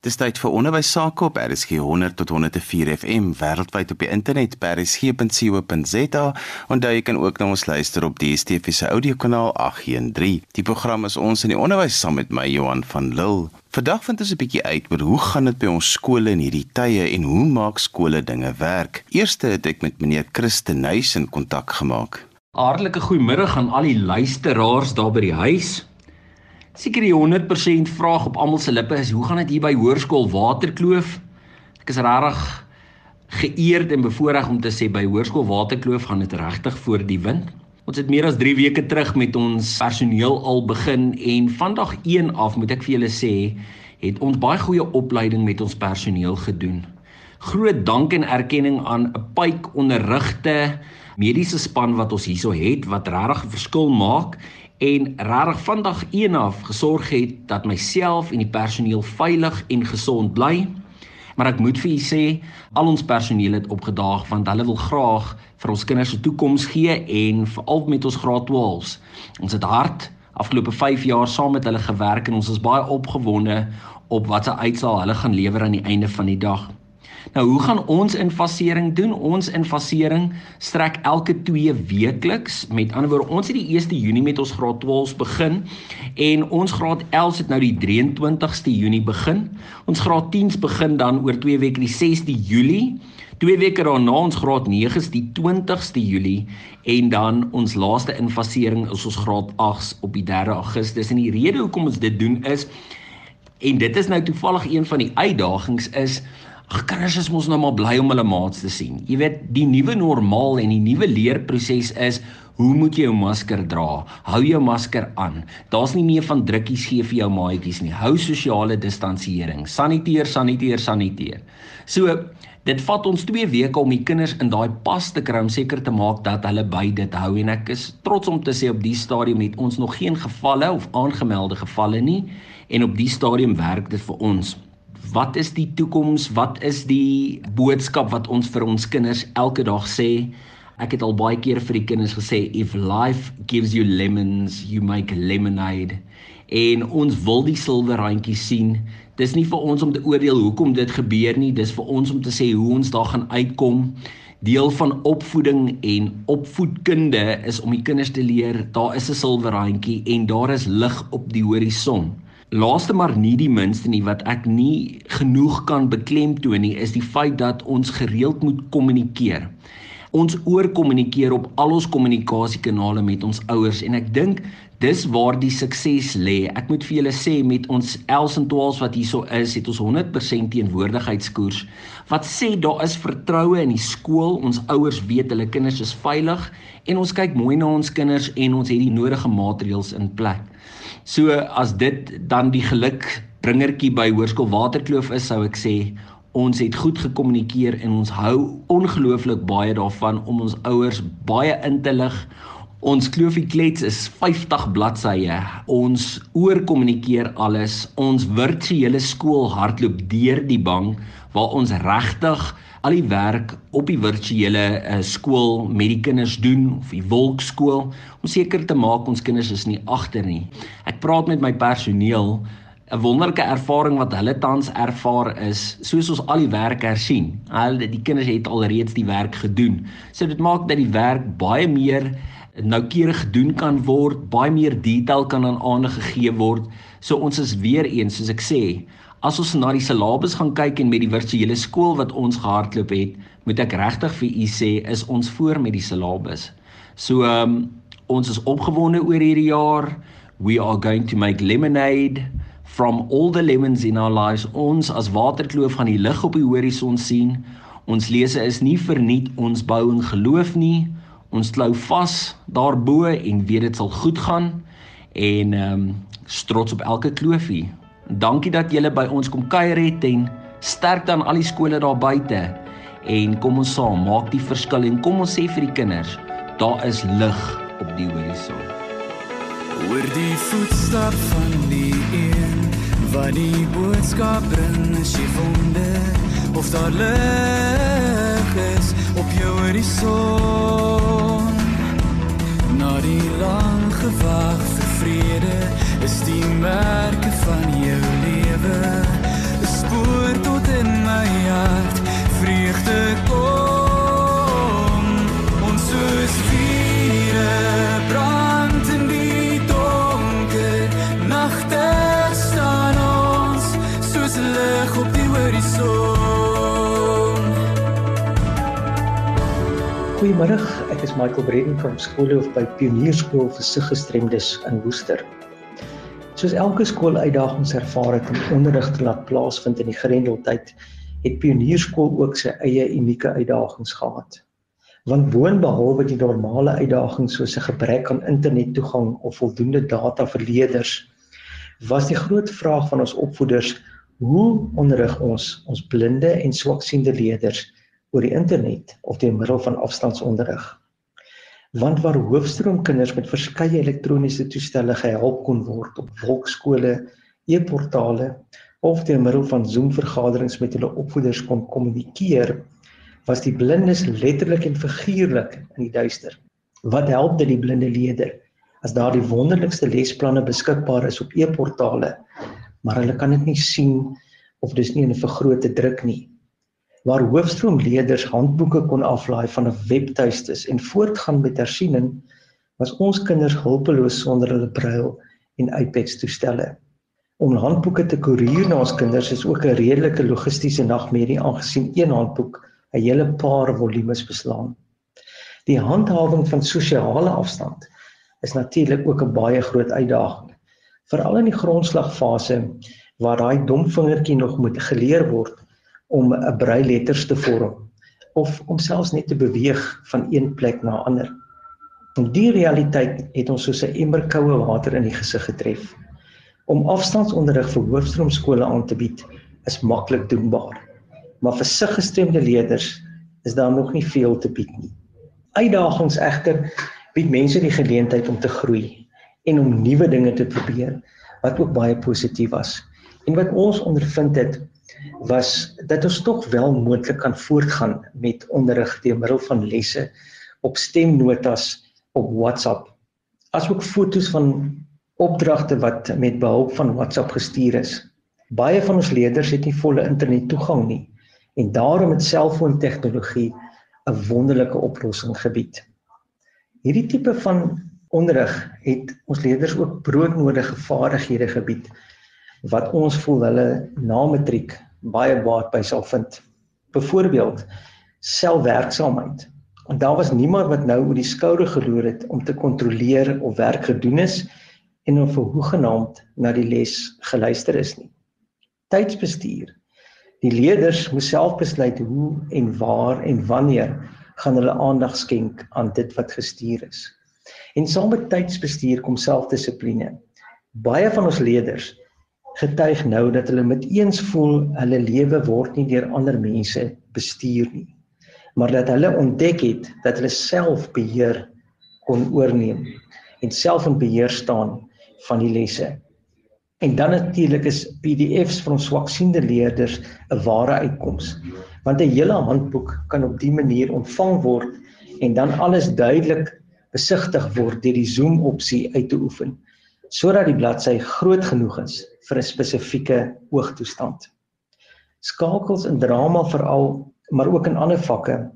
Dis tyd vir onderwys sake op RSG 100 tot 104 FM wêreldwyd op die internet by rsg.co.za en daar jy kan ook na ons luister op die DSTV se audiokanaal 813. Die program is ons in die onderwys saam met my Johan van Lille. Vandag vind ons 'n bietjie uit oor hoe gaan dit by ons skole in hierdie tye en hoe maak skole dinge werk. Eerste het ek met meneer Christen Nuys in kontak gemaak. Hartlike goeiemiddag aan al die luisteraars daar by die huis. Seker die 100% vraag op almal se lippe is hoe gaan dit hier by Hoërskool Waterkloof? Ek is regtig geëerd en bevoorreg om te sê by Hoërskool Waterkloof gaan dit regtig voor die wind. Ons het meer as 3 weke terug met ons personeel al begin en vandag 1 af moet ek vir julle sê, het ons baie goeie opleiding met ons personeel gedoen. Groot dank en erkenning aan 'n pyk onderrigte mediese span wat ons hierso het wat regtig 'n verskil maak en regtig vandag een af gesorg het dat myself en die personeel veilig en gesond bly. Maar ek moet vir julle sê, al ons personeel het opgedaag want hulle wil graag vir ons kinders 'n toekoms gee en veral met ons graad 12s. Ons het hard afgelope 5 jaar saam met hulle gewerk en ons is baie opgewonde op watter uitslae hulle gaan lewer aan die einde van die dag. Nou hoe gaan ons infasering doen? Ons infasering strek elke 2 weekliks. Met ander woorde, ons het die 1ste Junie met ons graad 12s begin en ons graad 11s het nou die 23ste Junie begin. Ons graad 10s begin dan oor 2 weke die 6de Julie. Twee weke daarna ons graad 9s die 20ste Julie en dan ons laaste infasering is ons graad 8s op die 3de Augustus. En die rede hoekom ons dit doen is en dit is nou toevallig een van die uitdagings is Ag kinders is mos nou maar bly om hulle maats te sien. Jy weet, die nuwe normaal en die nuwe leerproses is hoe moet jy jou masker dra? Hou jou masker aan. Daar's nie meer van drukkies gee vir jou maatjies nie. Hou sosiale distansiering. Saniteer, saniteer, saniteer. So, dit vat ons 2 weke om die kinders in daai pas te kry om seker te maak dat hulle by dit hou en ek is trots om te sê op die stadium het ons nog geen gevalle of aangemelde gevalle nie en op die stadium werk dit vir ons wat is die toekoms? Wat is die boodskap wat ons vir ons kinders elke dag sê? Ek het al baie keer vir die kinders gesê if life gives you lemons, you make lemonade. En ons wil die silwerrandjie sien. Dis nie vir ons om te oordeel hoekom dit gebeur nie, dis vir ons om te sê hoe ons daar gaan uitkom. Deel van opvoeding en opvoedkunde is om die kinders te leer daar is 'n silwerrandjie en daar is lig op die horison. Laaste maar nie die minste nie wat ek nie genoeg kan beklemtoon nie is die feit dat ons gereeld moet kommunikeer. Ons oorkommunikeer op al ons kommunikasiekanale met ons ouers en ek dink dis waar die sukses lê. Ek moet vir julle sê met ons 11s en 12s wat hierso is, het ons 100% teenwoordigheidskoers wat sê daar is vertroue in die skool. Ons ouers weet hulle kinders is veilig en ons kyk mooi na ons kinders en ons het die nodige maatreëls in plek. So as dit dan die geluk bringertjie by Hoërskool Waterkloof is, sou ek sê ons het goed gekommunikeer en ons hou ongelooflik baie daarvan om ons ouers baie in te lig. Ons kloofie klets is 50 bladsye. Ons oorkommunikeer alles. Ons virtuele skool hardloop deur die bank waar ons regtig al die werk op die virtuele uh, skool met die kinders doen of die wolkskool om seker te maak ons kinders is nie agter nie. Ek praat met my personeel 'n wonderlike ervaring wat hulle tans ervaar is soos ons al die werk hersien. Hulle die kinders het alreeds die werk gedoen. So dit maak dat die werk baie meer noukeurig gedoen kan word, baie meer detail kan aan aandag gegee word. So ons is weer eens soos ek sê, As ons na die syllabus gaan kyk en met die virtuele skool wat ons gehardloop het, moet ek regtig vir u sê is ons voor met die syllabus. So ehm um, ons is opgewonde oor hierdie jaar. We are going to make lemonade from all the lemons in our lives. Ons as waterkloof gaan die lig op die horison sien. Ons lese is nie verniet ons bou in geloof nie. Ons klou vas daarbo en weet dit sal goed gaan en ehm um, trots op elke kloofie. Dankie dat julle by ons kom kuier het en sterk dan al die skole daar buite. En kom ons saam, maak die verskil en kom ons sê vir die kinders, daar is lig op die horison. Oor die voetstap van die een wat die boodskap bring as jy wonder of daar lig is op jou horison. Na die lang gewag vir vrede is die merke Goeiemôre, ek is Michael Bredin van Skoolhoof by Pionierskool vir siggestremdes in Woester. Soos elke skool uitdagings ervaar het om onderrig te laat plaasvind in die grendeltyd, het Pionierskool ook sy eie unieke uitdagings gehad. Want boonbehalwe die normale uitdagings soos 'n gebrek aan internettoegang of voldoende data vir leerders, was die groot vraag van ons opvoeders hoe onderrig ons ons blinde en swaksiende leerders oor die internet of deur middel van afstandsonderrig. Want waar hoofstroomkinders met verskeie elektroniese toestelle gehelp kon word op wolkskole, e-portale of deur middel van Zoom-vergaderings met hulle opvoeders kon kommunikeer, was die blindes letterlik en figuurlik in die duister. Wat help dit die blinde leerder as daar die wonderlikste lesplanne beskikbaar is op e-portale, maar hulle kan dit nie sien of dis nie in 'n vergrote druk nie. Waar hoofstroomleerders handboeke kon aflaai van 'n webtuistes en voortgaan met hersiening, was ons kinders hulpeloos sonder hulle brail en iPads toestelle. Om handboeke te koerier na ons kinders is ook 'n redelike logistiese nagmerrie aangesien een handboek 'n hele paar volumes beslaan. Die handhawing van sosiale afstand is natuurlik ook 'n baie groot uitdaging. Veral in die grondslagfase waar daai dom vingertjie nog moet geleer word om 'n brei letters te vorm of om selfs net te beweeg van een plek na 'n ander. En die realiteit het ons soos 'n emmer koue water in die gesig getref. Om afstandsonderrig vir hoofstroomskole aan te bied is maklik doenbaar maar vir siggestremde leerders is daar nog nie veel te bied nie. Uitdagings egter bied mense die geleentheid om te groei en om nuwe dinge te probeer wat ook baie positief was. En wat ons ondervind het was dat ons tog wel moontlik kan voortgaan met onderrig deur middel van lesse op stemnotas op WhatsApp asook fotos van opdragte wat met behulp van WhatsApp gestuur is. Baie van ons leerders het nie volle internet toegang nie en daarom het selfoontegnologie 'n wonderlike oplossing gebied. Hierdie tipe van onderrig het ons leerders ook broodnodige vaardighede gebied wat ons voel hulle na matriek baie baat by sal vind. Byvoorbeeld selfwerksaamheid. En daar was niemand wat nou oor die skouer geloer het om te kontroleer of werk gedoen is en of hoegenaamd na die les geluister is nie. Tydsbestuur Die leerders moet self besluit hoe en waar en wanneer gaan hulle aandag skenk aan dit wat gestuur is. En saam met tydsbestuur kom selfdissipline. Baie van ons leerders getuig nou dat hulle met eens voel hulle lewe word nie deur ander mense bestuur nie, maar dat hulle ontdek het dat hulle self beheer kon oorneem en self in beheer staan van die lesse. En dan natuurlik is PDFs van ons swaksiende leerders 'n ware uitkoms. Want 'n hele handboek kan op dië manier ontvang word en dan alles duidelik besigtig word deur die zoom opsie uit te oefen sodat die bladsy groot genoeg is vir 'n spesifieke oogtoestand. Skakels in drama veral, maar ook in ander vakke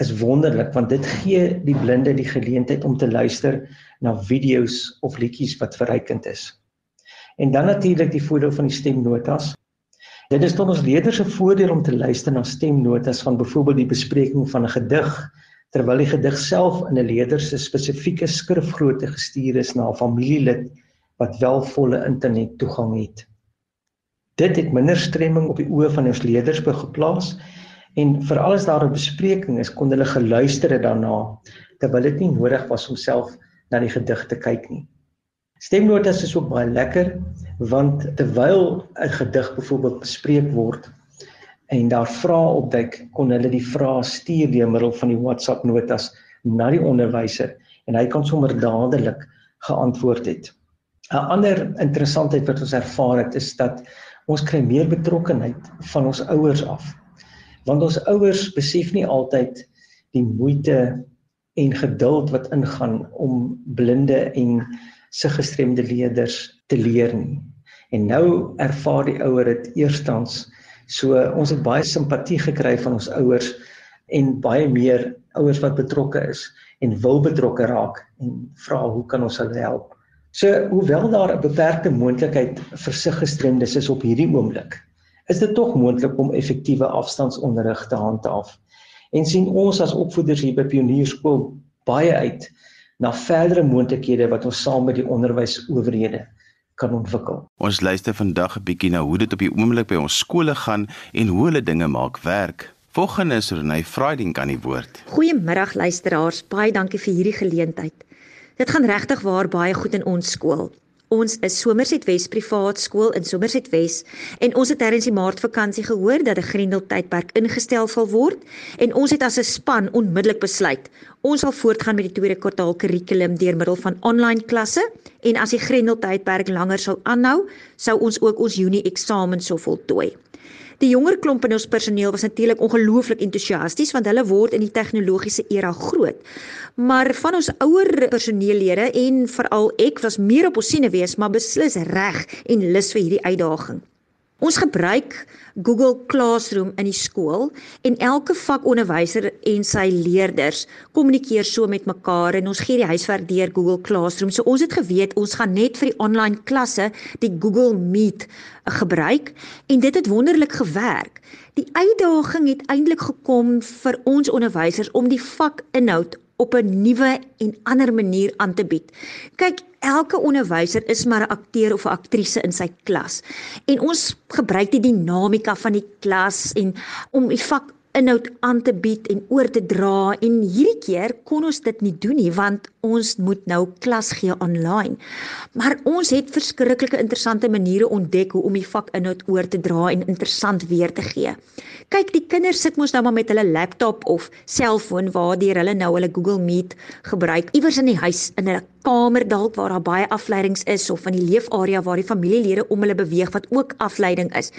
is wonderlik want dit gee die blinde die geleentheid om te luister na video's of liedjies wat verrykend is. En dan natuurlik die voordeel van die stemnotas. Dit is tot ons leerders se voordeel om te luister na stemnotas van byvoorbeeld die bespreking van 'n gedig terwyl die gedig self in 'n leerder se spesifieke skrifgrootte gestuur is na 'n familielid wat wel volle internet toegang het. Dit het minder stremming op die oë van ons leerders geplaas en veral as daar 'n bespreking is, kon hulle geluister het daarna terwyl dit nie nodig was om self na die gedig te kyk nie. Stemnotas is ook baie lekker want terwyl 'n gedig byvoorbeeld bespreek word en daar vrae opduik, kon hulle die vrae stuur deur middel van die WhatsApp notas na die onderwyser en hy kan sommer dadelik geantwoord het. 'n Ander interessantheid wat ons ervaar het is dat ons kry meer betrokkenheid van ons ouers af. Want ons ouers besef nie altyd die moeite en geduld wat ingaan om blinde en se gestremde leerders te leer nie. En nou ervaar die ouer dit eerstens. So ons het baie simpatie gekry van ons ouers en baie meer ouers wat betrokke is en wil betrokke raak en vra hoe kan ons hulle help? So hoewel daar 'n beperkte moontlikheid vir sig gestremdes is op hierdie oomblik, is dit tog moontlik om effektiewe afstandsonderrig te handhaaf. En sien ons as opvoeders hier by Pionierskool baie uit na verdere moontlikhede wat ons saam met die onderwysowerhede kan ontwikkel. Ons luister vandag 'n bietjie na hoe dit op die oomblik by ons skole gaan en hoe hulle dinge maak werk. Volgende is Renay Friday kan die woord. Goeiemiddag luisteraars, baie dankie vir hierdie geleentheid. Dit gaan regtig waar baie goed in ons skool. Ons is Somerset Wes privaat skool in Somerset Wes en ons het tydens die maartvakansie gehoor dat 'n Grendel tydperk ingestel sal word en ons het as 'n span onmiddellik besluit ons sal voortgaan met die tweede kwartaal kurrikulum deur middel van aanlyn klasse en as die Grendel tydperk langer sou aanhou, sou ons ook ons Junie eksamen sou voltooi. Die jonger klomp in ons personeel was natuurlik ongelooflik entoesiasties want hulle word in die tegnologiese era groot. Maar van ons ouer personeellede en veral ek was meer op ons siene wees, maar beslis reg en lus vir hierdie uitdaging. Ons gebruik Google Classroom in die skool en elke vakonderwyser en sy leerders kommunikeer so met mekaar en ons gee die huiswerk deur Google Classroom. So ons het geweet ons gaan net vir die aanlyn klasse die Google Meet gebruik en dit het wonderlik gewerk. Die uitdaging het eintlik gekom vir ons onderwysers om die vakinhoud op 'n nuwe en ander manier aan te bied. Kyk, elke onderwyser is maar 'n akteur of 'n aktrise in sy klas. En ons gebruik die dinamika van die klas en om die vak inhoud aan te bied en oor te dra en hierdie keer kon ons dit nie doen nie want ons moet nou klas gee online. Maar ons het verskriklike interessante maniere ontdek hoe om die vakinhoud oor te dra en interessant weer te gee. Kyk, die kinders sit mos nou maar met hulle laptop of selfoon waardeur hulle nou hulle Google Meet gebruik iewers in die huis in 'n kamer dalk waar daar baie afleidings is of in die leefarea waar die familielede om hulle beweeg wat ook afleiding is.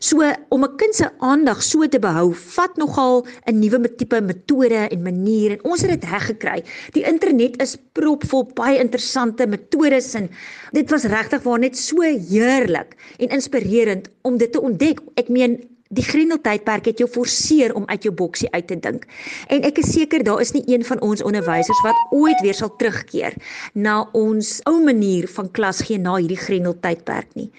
So om 'n kind se aandag so te behou, vat nogal 'n nuwe tipe metode en manier en ons het dit reg gekry. Die internet is propvol baie interessante metodes en dit was regtig waar net so heerlik en inspirerend om dit te ontdek. Ek meen die grendeltydperk het jou forceer om uit jou boksie uit te dink. En ek is seker daar is nie een van ons onderwysers wat ooit weer sal terugkeer na ons ou manier van klas gee na hierdie grendeltydperk nie.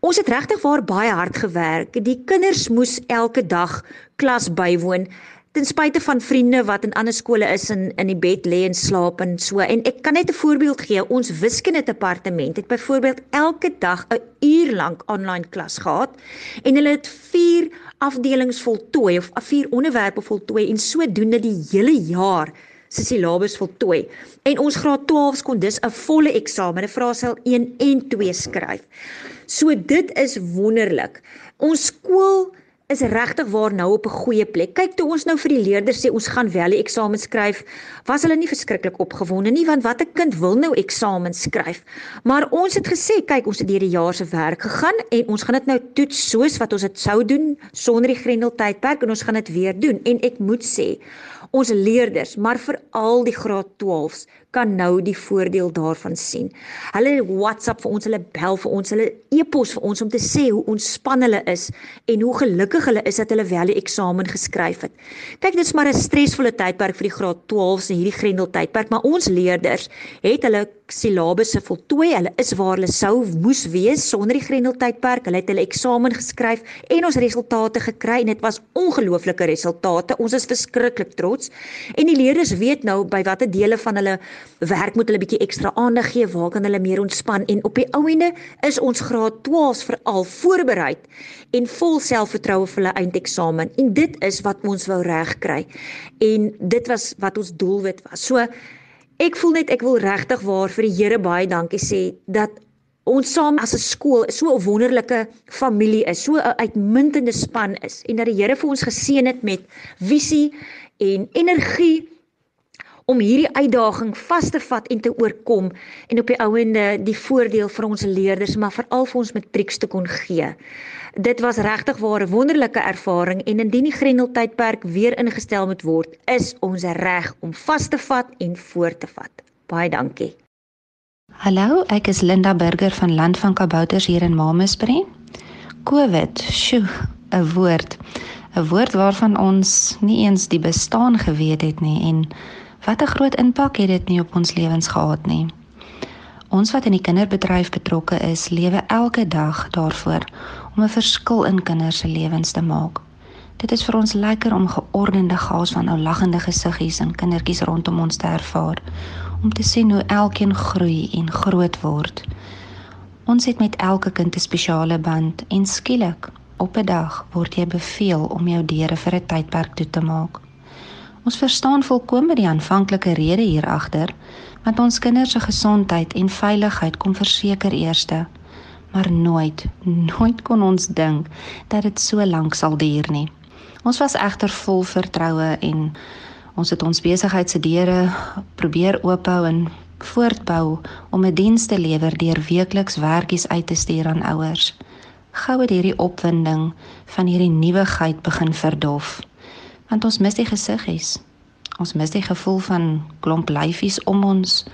Ons het regtig waar baie hard gewerk. Die kinders moes elke dag klas bywoon ten spyte van vriende wat in ander skole is en in die bed lê en slaap en so. En ek kan net 'n voorbeeld gee. Ons wiskunde departement het byvoorbeeld elke dag 'n uur lank aanlyn klas gehad en hulle het 4 afdelings voltooi of 4 onderwerpe voltooi en sodoende die hele jaar se silabus voltooi. En ons graad 12s kon dus 'n volle eksamen, 'n vraestel 1 en 2 skryf. So dit is wonderlik. Ons skool is regtig waar nou op 'n goeie plek. Kyk toe ons nou vir die leerders sê ons gaan wel die eksamen skryf, was hulle nie verskriklik opgewonde nie want watter kind wil nou eksamen skryf? Maar ons het gesê, kyk, ons het deur die jaar se werk gegaan en ons gaan dit nou toets soos wat ons dit sou doen sonder die Grendel tydperk en ons gaan dit weer doen. En ek moet sê, ons leerders, maar veral die graad 12s kan nou die voordeel daarvan sien. Hulle WhatsApp vir ons, hulle bel vir ons, hulle e-pos vir ons om te sê hoe ontspan hulle is en hoe gelukkig hulle is dat hulle wel die eksamen geskryf het. Kyk, dit is maar 'n stresvolle tydperk vir die graad 12s en hierdie Grendel tydperk, maar ons leerders het hulle silabusse voltooi. Hulle is waar hulle sou moes wees sonder die Grendel tydperk. Hulle het hulle eksamen geskryf en ons resultate gekry en dit was ongelooflike resultate. Ons is verskriklik trots. En die leerders weet nou by watter dele van hulle werk moet hulle bietjie ekstra aandag gee, waar kan hulle meer ontspan en op die ou ende is ons graad 12s veral voorberei en vol selfvertroue vir hulle eindeksamen en dit is wat ons wou regkry. En dit was wat ons doelwit was. So ek voel net ek wil regtig waar vir die Here baie dankie sê dat ons saam as 'n skool so 'n wonderlike familie is, so 'n uitmuntende span is en dat die Here vir ons geseën het met visie en energie om hierdie uitdaging vas te vat en te oorkom en op die ouende die voordeel vir ons leerders maar veral vir ons matrieks te kon gee. Dit was regtig 'n wonderlike ervaring en indien die Grendel tydperk weer ingestel moet word, is ons reg om vas te vat en voort te vat. Baie dankie. Hallo, ek is Linda Burger van Land van Kabouters hier in Mamasbury. COVID, sjoe, 'n woord. 'n Woord waarvan ons nie eens die bestaan geweet het nie en Wat 'n groot impak het dit nie op ons lewens gehad nie. Ons wat in die kinderbedryf betrokke is, lewe elke dag daarvoor om 'n verskil in kinders se lewens te maak. Dit is vir ons lekker om geordende chaos van ou lagende gesiggies en kindertjies rondom ons te ervaar, om te sien hoe elkeen groei en groot word. Ons het met elke kind 'n spesiale band en skielik op 'n dag word jy beveel om jou deure vir 'n tydperk toe te maak. Ons verstaan volkome die aanvanklike rede hier agter, want ons kinders se gesondheid en veiligheid kom verseker eerste. Maar nooit, nooit kon ons dink dat dit so lank sal duur nie. Ons was egter vol vertroue en ons het ons besigheid se deure probeer oophou en voortbou om 'n diens te lewer deur weekliks werkies uit te stuur aan ouers. Gou het hierdie opwinding van hierdie nuwigheid begin verdof want ons mis die gesiggies. Ons mis die gevoel van klomp lyfies om ons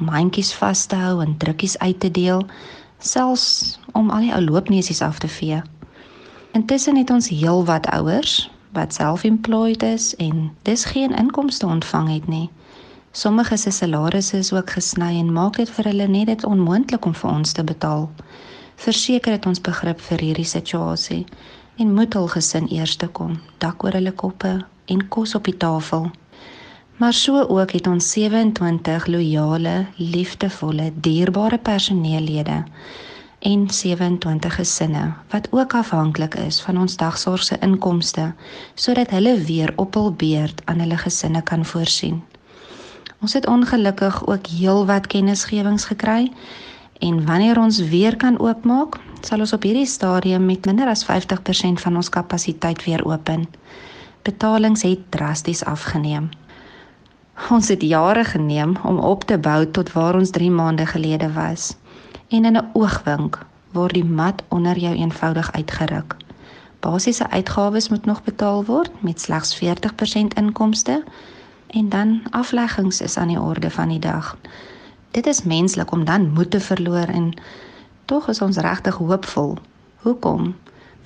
om handjies vas te hou en drukkies uit te deel, selfs om al die ou loopneusies af te vee. Intussen het ons heelwat ouers wat self-employed is en dis geen inkomste ontvang het nie. Sommige se salarisse is ook gesny en maak dit vir hulle net dit onmoontlik om vir ons te betaal. Verseker het ons begrip vir hierdie situasie en moet hul gesin eerste kom, dak oor hulle koppe en kos op die tafel. Maar so ook het ons 27 loyale, liefdevolle, dierbare personeellede en 27 gesinne wat ook afhanklik is van ons dagsorgse inkomste sodat hulle weer op hul beurt aan hulle gesinne kan voorsien. Ons het ongelukkig ook heelwat kennisgewings gekry en wanneer ons weer kan oopmaak, sal ons op hierdie stadium met minder as 50% van ons kapasiteit weer open. Betalings het drasties afgeneem. Ons het jare geneem om op te bou tot waar ons 3 maande gelede was. En in 'n oogwink word die mat onder jou eenvoudig uitgeruk. Basiese uitgawes moet nog betaal word met slegs 40% inkomste en dan afleggings is aan die orde van die dag. Dit is menslik om dan moed te verloor en Tog is ons regtig hoopvol. Hoekom?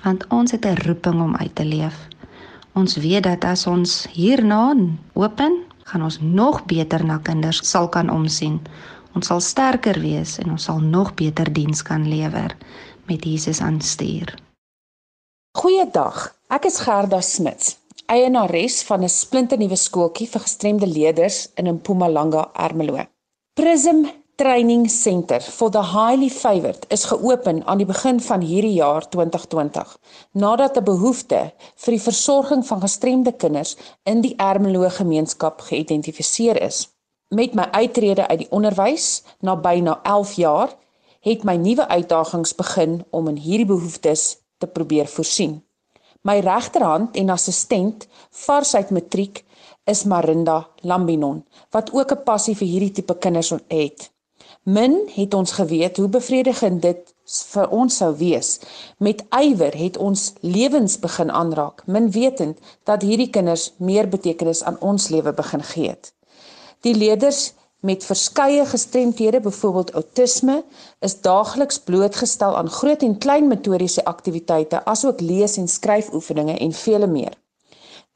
Want ons het 'n roeping om uit te leef. Ons weet dat as ons hierna open, gaan ons nog beter na kinders sal kan omsien. Ons sal sterker wees en ons sal nog beter diens kan lewer met Jesus aan stuur. Goeiedag. Ek is Gerda Smits, eienares van 'n splinternuwe skooltjie vir gestremde leerders in Mpumalanga, Ermelo. Prism Training Center for the Highly Favoured is geopen aan die begin van hierdie jaar 2020 nadat 'n behoefte vir die versorging van gestremde kinders in die Ermelo gemeenskap geïdentifiseer is. Met my uittrede uit die onderwys na byna 11 jaar het my nuwe uitdagings begin om in hierdie behoeftes te probeer voorsien. My regterhand en assistent vars uit matriek is Marinda Lambinon wat ook 'n passie vir hierdie tipe kinders het. Min het ons geweet hoe bevredigend dit vir ons sou wees. Met ywer het ons lewens begin aanraak, min wetend dat hierdie kinders meer betekenis aan ons lewe begin gee het. Die leerders met verskeie gestremthede, byvoorbeeld outisme, is daagliks blootgestel aan groot en klein motoriese aktiwiteite, asook lees- en skryfoefeninge en vele meer.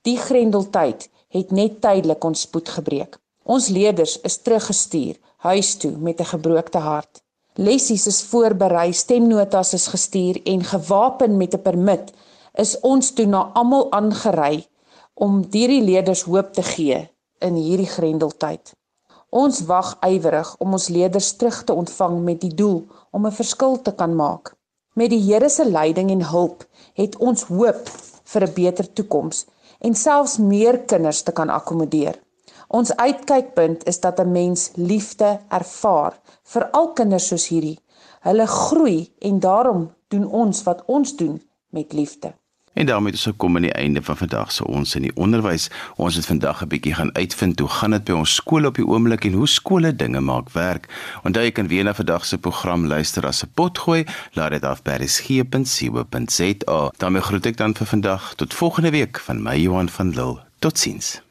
Die grendeltyd het net tydelik ons spoed gebreek. Ons leerders is teruggestuur huis toe met 'n gebroke hart. Lessies is voorberei, stemnotas is gestuur en gewapen met 'n permit is ons toe na almal aangery om hierdie leerders hoop te gee in hierdie grendeltyd. Ons wag ywerig om ons leerders terug te ontvang met die doel om 'n verskil te kan maak. Met die Here se leiding en hulp het ons hoop vir 'n beter toekoms en selfs meer kinders te kan akkommodeer. Ons uitkykpunt is dat 'n mens liefde ervaar vir al kinders soos hierdie. Hulle groei en daarom doen ons wat ons doen met liefde. En daarmee is ons gekom aan die einde van vandag se ons in die onderwys. Ons het vandag 'n bietjie gaan uitvind hoe gaan dit by ons skole op die oomblik en hoe skole dinge maak werk. Onthou jy kan weer na vandag se program luister as 'n potgooi. Laat dit af by resgep.co.za. daarmee groet ek dan vir vandag tot volgende week van my Johan van Lille. Totsiens.